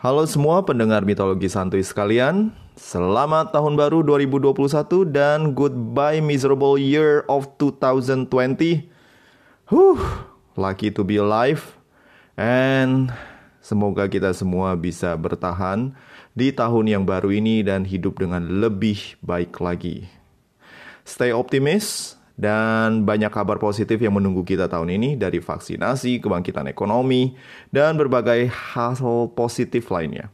Halo semua pendengar mitologi santuy sekalian. Selamat tahun baru 2021 dan goodbye miserable year of 2020. Huh, lucky to be alive. And semoga kita semua bisa bertahan di tahun yang baru ini dan hidup dengan lebih baik lagi. Stay optimis dan banyak kabar positif yang menunggu kita tahun ini dari vaksinasi, kebangkitan ekonomi, dan berbagai hal positif lainnya.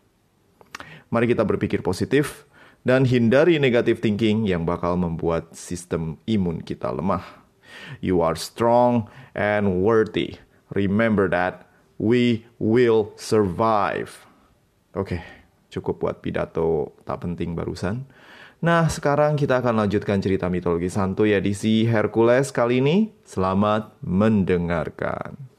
Mari kita berpikir positif dan hindari negative thinking yang bakal membuat sistem imun kita lemah. You are strong and worthy. Remember that we will survive. Oke, cukup buat pidato tak penting barusan. Nah, sekarang kita akan lanjutkan cerita mitologi santuy edisi Hercules kali ini. Selamat mendengarkan.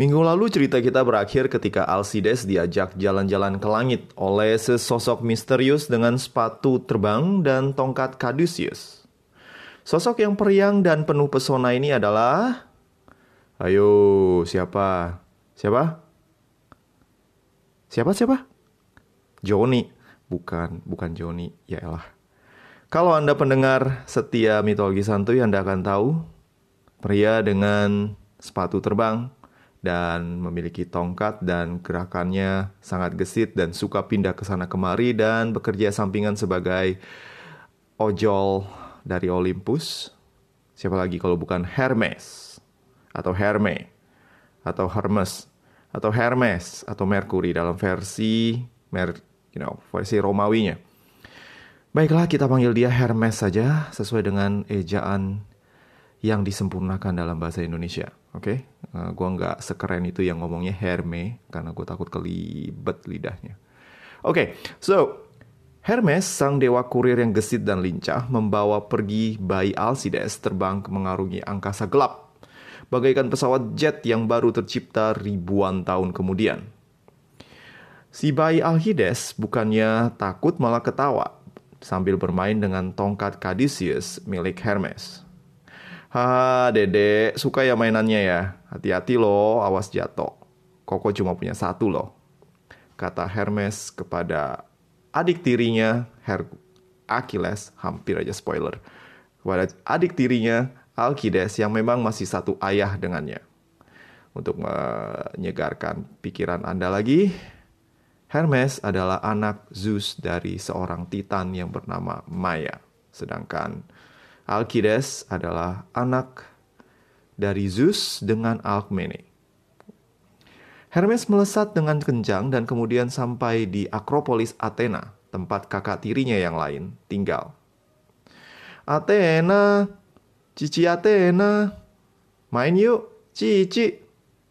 Minggu lalu cerita kita berakhir ketika Alcides diajak jalan-jalan ke langit oleh sesosok misterius dengan sepatu terbang dan tongkat Caduceus. Sosok yang periang dan penuh pesona ini adalah... Ayo, siapa? Siapa? Siapa, siapa? Joni. Bukan, bukan Joni. Ya elah. Kalau Anda pendengar setia mitologi santuy, Anda akan tahu pria dengan sepatu terbang dan memiliki tongkat dan gerakannya sangat gesit dan suka pindah ke sana kemari dan bekerja sampingan sebagai ojol dari Olympus. Siapa lagi kalau bukan Hermes atau Herme atau Hermes atau Hermes atau Mercury dalam versi Mer, you know, versi Romawinya. Baiklah kita panggil dia Hermes saja sesuai dengan ejaan yang disempurnakan dalam bahasa Indonesia. Oke, okay? uh, gue nggak sekeren itu yang ngomongnya Herme karena gue takut kelibet lidahnya. Oke, okay, so Hermes, sang dewa kurir yang gesit dan lincah, membawa pergi bayi Alcides terbang mengarungi angkasa gelap, bagaikan pesawat jet yang baru tercipta ribuan tahun kemudian. Si bayi Alcides bukannya takut malah ketawa sambil bermain dengan tongkat Caduceus milik Hermes. Ha, dede, suka ya mainannya ya. Hati-hati loh, awas jatuh. Koko cuma punya satu loh. Kata Hermes kepada adik tirinya, Her Achilles, hampir aja spoiler. Kepada adik tirinya, Alkides yang memang masih satu ayah dengannya. Untuk menyegarkan pikiran Anda lagi, Hermes adalah anak Zeus dari seorang titan yang bernama Maya. Sedangkan Alkides adalah anak dari Zeus dengan Alkmene. Hermes melesat dengan kencang dan kemudian sampai di Akropolis Athena, tempat kakak tirinya yang lain tinggal. Athena, Cici Athena, main yuk, Cici,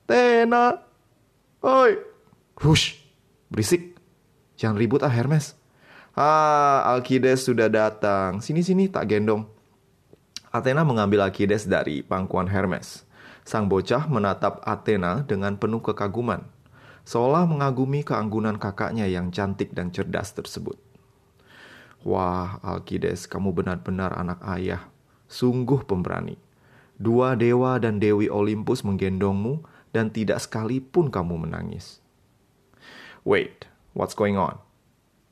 Athena. Oi, hush, berisik, jangan ribut ah Hermes. Ah, Alkides sudah datang. Sini-sini tak gendong. Athena mengambil Alkides dari pangkuan Hermes. Sang bocah menatap Athena dengan penuh kekaguman, seolah mengagumi keanggunan kakaknya yang cantik dan cerdas tersebut. Wah, Alkides, kamu benar-benar anak ayah. Sungguh pemberani. Dua dewa dan dewi Olympus menggendongmu dan tidak sekalipun kamu menangis. Wait, what's going on?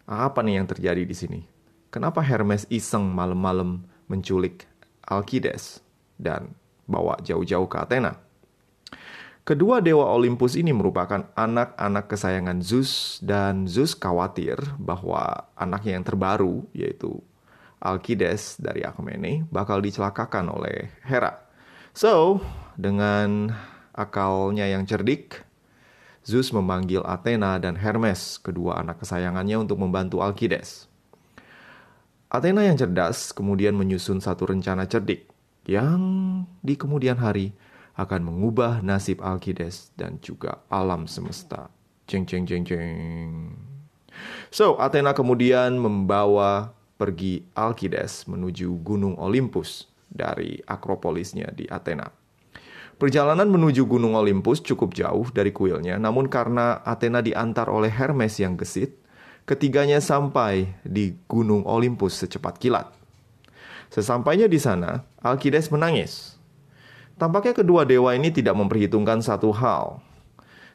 Apa nih yang terjadi di sini? Kenapa Hermes iseng malam-malam menculik Alkides dan bawa jauh-jauh ke Athena. Kedua dewa Olympus ini merupakan anak-anak kesayangan Zeus dan Zeus khawatir bahwa anaknya yang terbaru yaitu Alkides dari Akamene bakal dicelakakan oleh Hera. So, dengan akalnya yang cerdik, Zeus memanggil Athena dan Hermes, kedua anak kesayangannya untuk membantu Alkides. Athena yang cerdas kemudian menyusun satu rencana cerdik yang di kemudian hari akan mengubah nasib Alkides dan juga alam semesta. Ceng ceng ceng ceng. So, Athena kemudian membawa pergi Alkides menuju Gunung Olympus dari Akropolisnya di Athena. Perjalanan menuju Gunung Olympus cukup jauh dari kuilnya, namun karena Athena diantar oleh Hermes yang gesit, ketiganya sampai di Gunung Olympus secepat kilat. Sesampainya di sana, Alkides menangis. Tampaknya kedua dewa ini tidak memperhitungkan satu hal.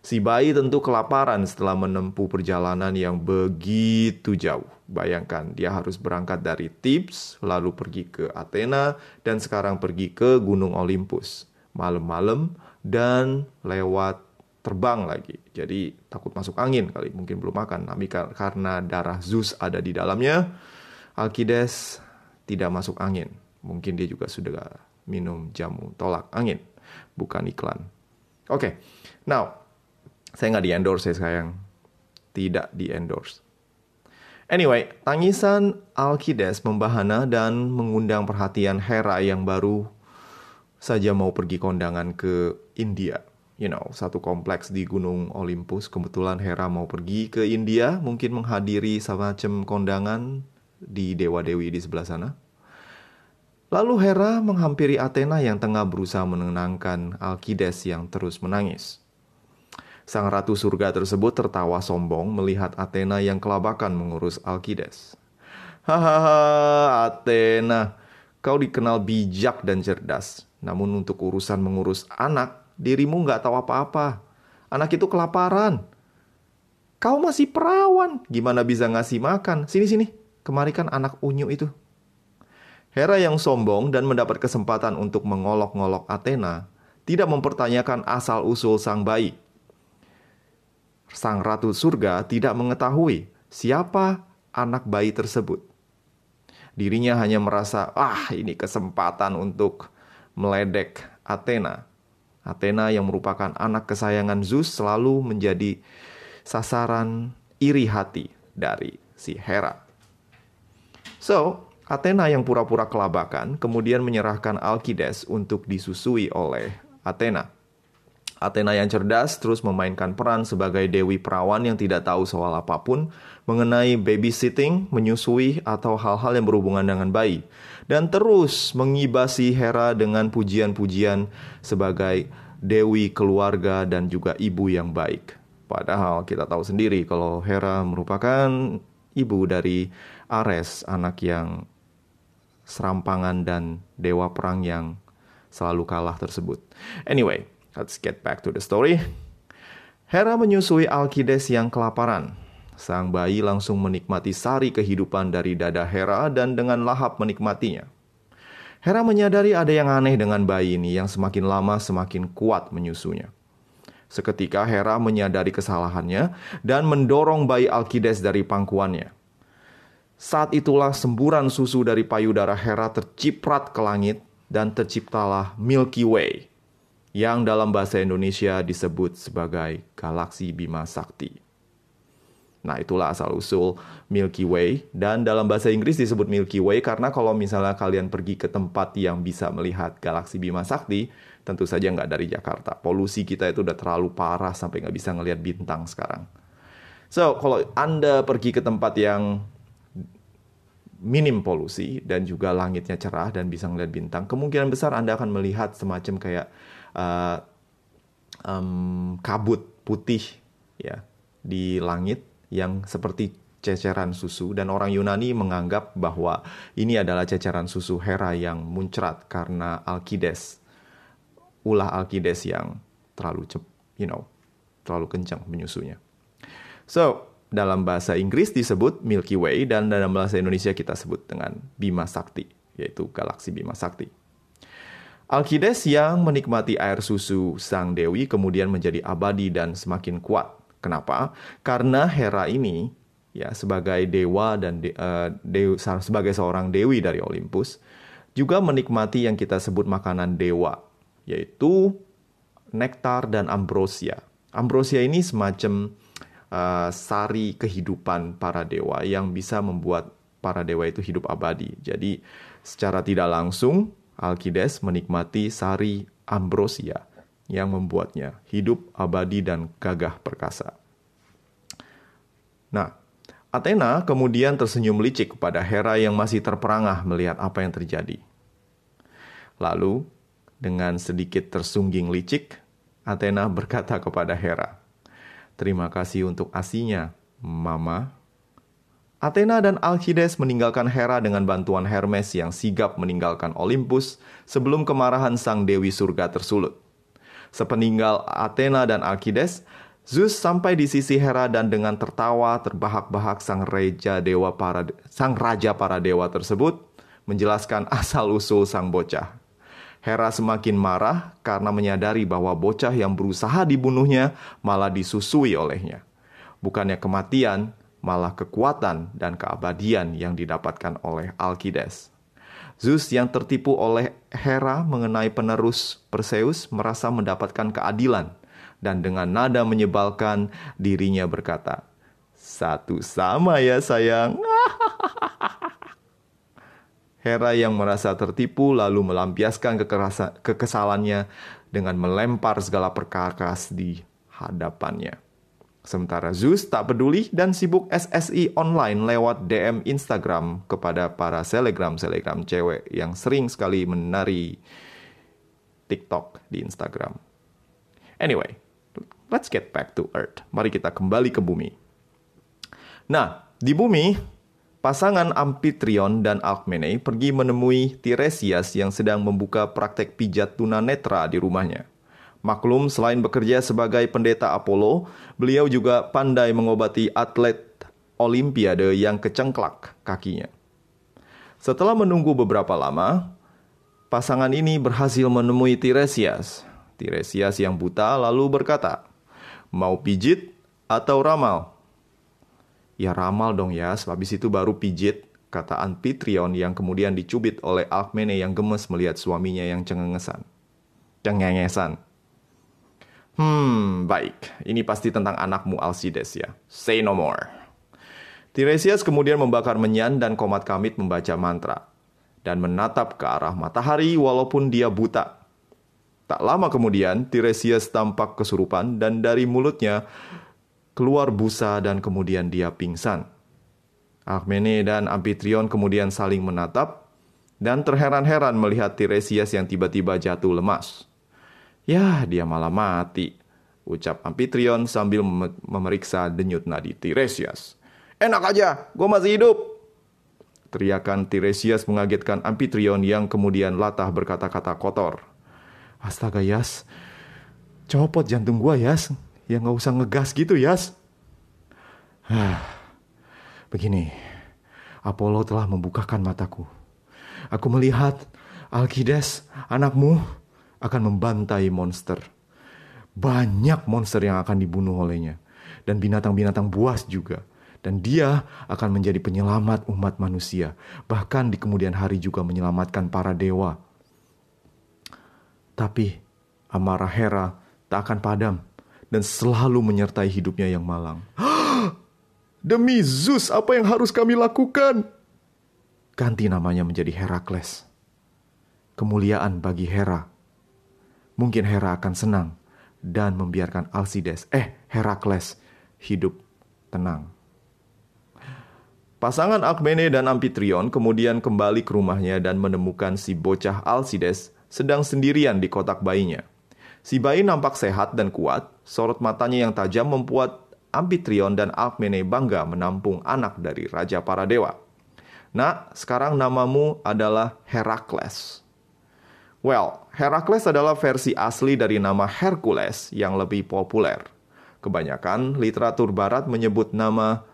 Si bayi tentu kelaparan setelah menempuh perjalanan yang begitu jauh. Bayangkan, dia harus berangkat dari Tips, lalu pergi ke Athena, dan sekarang pergi ke Gunung Olympus malam-malam dan lewat terbang lagi. Jadi takut masuk angin kali, mungkin belum makan. Tapi karena darah Zeus ada di dalamnya, Alkides tidak masuk angin. Mungkin dia juga sudah minum jamu tolak angin, bukan iklan. Oke, okay. now saya nggak di endorse ya sayang, tidak di endorse. Anyway, tangisan Alkides membahana dan mengundang perhatian Hera yang baru saja mau pergi kondangan ke India. You know, satu kompleks di Gunung Olympus. Kebetulan Hera mau pergi ke India, mungkin menghadiri semacam kondangan di dewa-dewi di sebelah sana. Lalu Hera menghampiri Athena yang tengah berusaha menenangkan Alkides yang terus menangis. Sang ratu surga tersebut tertawa sombong melihat Athena yang kelabakan mengurus Alkides. Hahaha, Athena, kau dikenal bijak dan cerdas. Namun untuk urusan mengurus anak, dirimu nggak tahu apa-apa. Anak itu kelaparan. Kau masih perawan, gimana bisa ngasih makan? Sini-sini, kemarikan anak unyu itu. Hera yang sombong dan mendapat kesempatan untuk mengolok-ngolok Athena, tidak mempertanyakan asal-usul sang bayi. Sang ratu surga tidak mengetahui siapa anak bayi tersebut. Dirinya hanya merasa, "Ah, ini kesempatan untuk meledek Athena. Athena yang merupakan anak kesayangan Zeus selalu menjadi sasaran iri hati dari si Hera. So, Athena yang pura-pura kelabakan kemudian menyerahkan Alkides untuk disusui oleh Athena. Athena yang cerdas terus memainkan peran sebagai dewi perawan yang tidak tahu soal apa pun mengenai babysitting, menyusui, atau hal-hal yang berhubungan dengan bayi. Dan terus mengibasi Hera dengan pujian-pujian sebagai dewi keluarga dan juga ibu yang baik. Padahal kita tahu sendiri kalau Hera merupakan ibu dari Ares, anak yang serampangan dan dewa perang yang selalu kalah tersebut. Anyway, Let's get back to the story. Hera menyusui Alkides yang kelaparan. Sang bayi langsung menikmati sari kehidupan dari dada Hera dan dengan lahap menikmatinya. Hera menyadari ada yang aneh dengan bayi ini yang semakin lama semakin kuat menyusunya. Seketika Hera menyadari kesalahannya dan mendorong bayi Alkides dari pangkuannya. Saat itulah semburan susu dari payudara Hera terciprat ke langit dan terciptalah Milky Way yang dalam bahasa Indonesia disebut sebagai galaksi Bima Sakti. Nah, itulah asal-usul Milky Way dan dalam bahasa Inggris disebut Milky Way karena kalau misalnya kalian pergi ke tempat yang bisa melihat galaksi Bima Sakti, tentu saja nggak dari Jakarta. Polusi kita itu udah terlalu parah sampai nggak bisa ngelihat bintang sekarang. So, kalau Anda pergi ke tempat yang minim polusi dan juga langitnya cerah dan bisa ngelihat bintang, kemungkinan besar Anda akan melihat semacam kayak uh, um, kabut putih ya di langit yang seperti ceceran susu dan orang Yunani menganggap bahwa ini adalah ceceran susu Hera yang muncrat karena Alkides ulah Alkides yang terlalu cep, you know, terlalu kencang menyusunya. So, dalam bahasa Inggris disebut Milky Way dan dalam bahasa Indonesia kita sebut dengan Bima Sakti, yaitu galaksi Bima Sakti. Alkides yang menikmati air susu sang dewi kemudian menjadi abadi dan semakin kuat. Kenapa? Karena Hera ini ya sebagai dewa dan de, uh, sebagai seorang dewi dari Olympus juga menikmati yang kita sebut makanan dewa yaitu nektar dan ambrosia. Ambrosia ini semacam uh, sari kehidupan para dewa yang bisa membuat para dewa itu hidup abadi. Jadi secara tidak langsung Alkides menikmati sari ambrosia yang membuatnya hidup abadi dan gagah perkasa. Nah, Athena kemudian tersenyum licik kepada Hera yang masih terperangah melihat apa yang terjadi. Lalu, Dengan sedikit tersungging licik, Athena berkata kepada Hera, "Terima kasih untuk asinya, Mama." Athena dan Alcides meninggalkan Hera dengan bantuan Hermes yang sigap meninggalkan Olympus sebelum kemarahan sang dewi surga tersulut. Sepeninggal Athena dan Alcides, Zeus sampai di sisi Hera dan dengan tertawa terbahak-bahak sang raja dewa sang raja para dewa tersebut menjelaskan asal-usul sang bocah. Hera semakin marah karena menyadari bahwa bocah yang berusaha dibunuhnya malah disusui olehnya. Bukannya kematian, malah kekuatan dan keabadian yang didapatkan oleh Alkides. Zeus yang tertipu oleh Hera mengenai penerus Perseus merasa mendapatkan keadilan dan dengan nada menyebalkan dirinya berkata, "Satu sama ya, sayang." Hera yang merasa tertipu lalu melampiaskan kekesalannya dengan melempar segala perkakas di hadapannya. Sementara Zeus tak peduli dan sibuk SSI online lewat DM Instagram kepada para selegram-selegram cewek yang sering sekali menari TikTok di Instagram. Anyway, let's get back to Earth. Mari kita kembali ke bumi. Nah, di bumi, pasangan Amphitryon dan Alkmene pergi menemui Tiresias yang sedang membuka praktek pijat tunanetra di rumahnya. Maklum, selain bekerja sebagai pendeta Apollo, beliau juga pandai mengobati atlet Olimpiade yang kecengklak kakinya. Setelah menunggu beberapa lama, pasangan ini berhasil menemui Tiresias. Tiresias yang buta lalu berkata, Mau pijit atau ramal? Ya ramal dong ya, habis itu baru pijit, kata Anfitrion yang kemudian dicubit oleh Alkmene yang gemes melihat suaminya yang cengengesan. Cengengesan. Hmm, baik. Ini pasti tentang anakmu Alcides ya. Say no more. Tiresias kemudian membakar menyan dan komat kamit membaca mantra dan menatap ke arah matahari walaupun dia buta. Tak lama kemudian, Tiresias tampak kesurupan dan dari mulutnya keluar busa dan kemudian dia pingsan. Alkmene dan Amphitryon kemudian saling menatap dan terheran-heran melihat Tiresias yang tiba-tiba jatuh lemas. Ya, dia malah mati, ucap Amphitryon sambil memeriksa denyut nadi Tiresias. Enak aja, gue masih hidup. Teriakan Tiresias mengagetkan Amphitryon yang kemudian latah berkata-kata kotor. Astaga Yas, copot jantung gua Yas, ya nggak usah ngegas gitu Yas. Begini, Apollo telah membukakan mataku. Aku melihat Alkides, anakmu, akan membantai monster. Banyak monster yang akan dibunuh olehnya. Dan binatang-binatang buas juga. Dan dia akan menjadi penyelamat umat manusia. Bahkan di kemudian hari juga menyelamatkan para dewa tapi amarah Hera tak akan padam dan selalu menyertai hidupnya yang malang. Demi Zeus, apa yang harus kami lakukan? Ganti namanya menjadi Herakles. Kemuliaan bagi Hera. Mungkin Hera akan senang dan membiarkan Alcides, eh Herakles, hidup tenang. Pasangan Akmene dan Amphitryon kemudian kembali ke rumahnya dan menemukan si bocah Alcides sedang sendirian di kotak bayinya. Si bayi nampak sehat dan kuat, sorot matanya yang tajam membuat Amphitryon dan Alkmene bangga menampung anak dari Raja para Dewa. Nah, sekarang namamu adalah Herakles. Well, Herakles adalah versi asli dari nama Hercules yang lebih populer. Kebanyakan literatur barat menyebut nama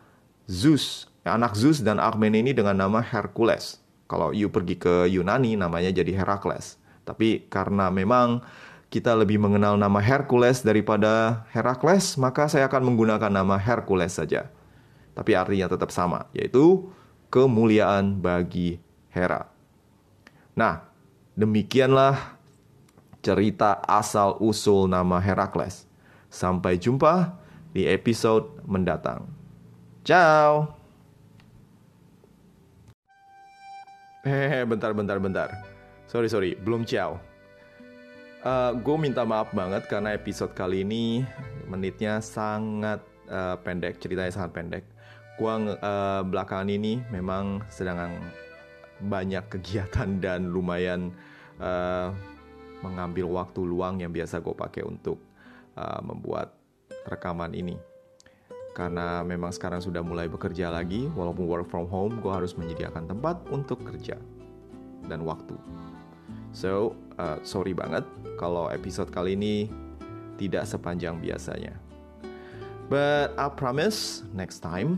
Zeus, anak Zeus dan Alkmene ini dengan nama Hercules. Kalau you pergi ke Yunani namanya jadi Herakles. Tapi karena memang kita lebih mengenal nama Hercules daripada Herakles, maka saya akan menggunakan nama Hercules saja. Tapi artinya tetap sama, yaitu kemuliaan bagi Hera. Nah, demikianlah cerita asal-usul nama Herakles. Sampai jumpa di episode mendatang. Ciao. Hehehe, bentar, bentar, bentar. Sorry sorry, belum ciao. Uh, gue minta maaf banget karena episode kali ini menitnya sangat uh, pendek, ceritanya sangat pendek. Gue uh, belakangan ini memang sedang banyak kegiatan dan lumayan uh, mengambil waktu luang yang biasa gue pakai untuk uh, membuat rekaman ini. Karena memang sekarang sudah mulai bekerja lagi, walaupun work from home, gue harus menyediakan tempat untuk kerja dan waktu. So, uh, sorry banget kalau episode kali ini tidak sepanjang biasanya. But I promise next time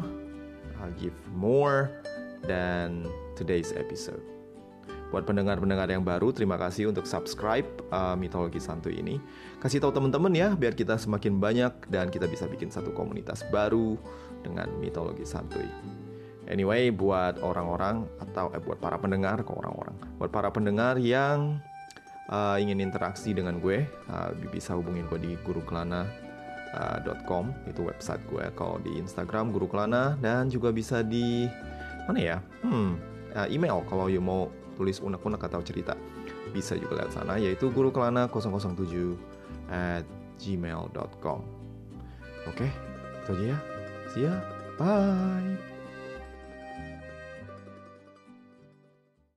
I'll give more than today's episode. Buat pendengar-pendengar yang baru, terima kasih untuk subscribe uh, Mitologi Santuy ini. Kasih tahu teman-teman ya, biar kita semakin banyak dan kita bisa bikin satu komunitas baru dengan Mitologi Santuy. Anyway, buat orang-orang atau eh, buat para pendengar, kok orang-orang, buat para pendengar yang uh, ingin interaksi dengan gue, uh, bisa hubungin gue di guruklana.com, uh, itu website gue. Kalau di Instagram Guru Kelana dan juga bisa di mana ya? Hmm, uh, email. Kalau you mau tulis unek-unek atau cerita bisa juga lihat sana yaitu gurukelana007 at gmail.com oke itu aja ya. See ya. Bye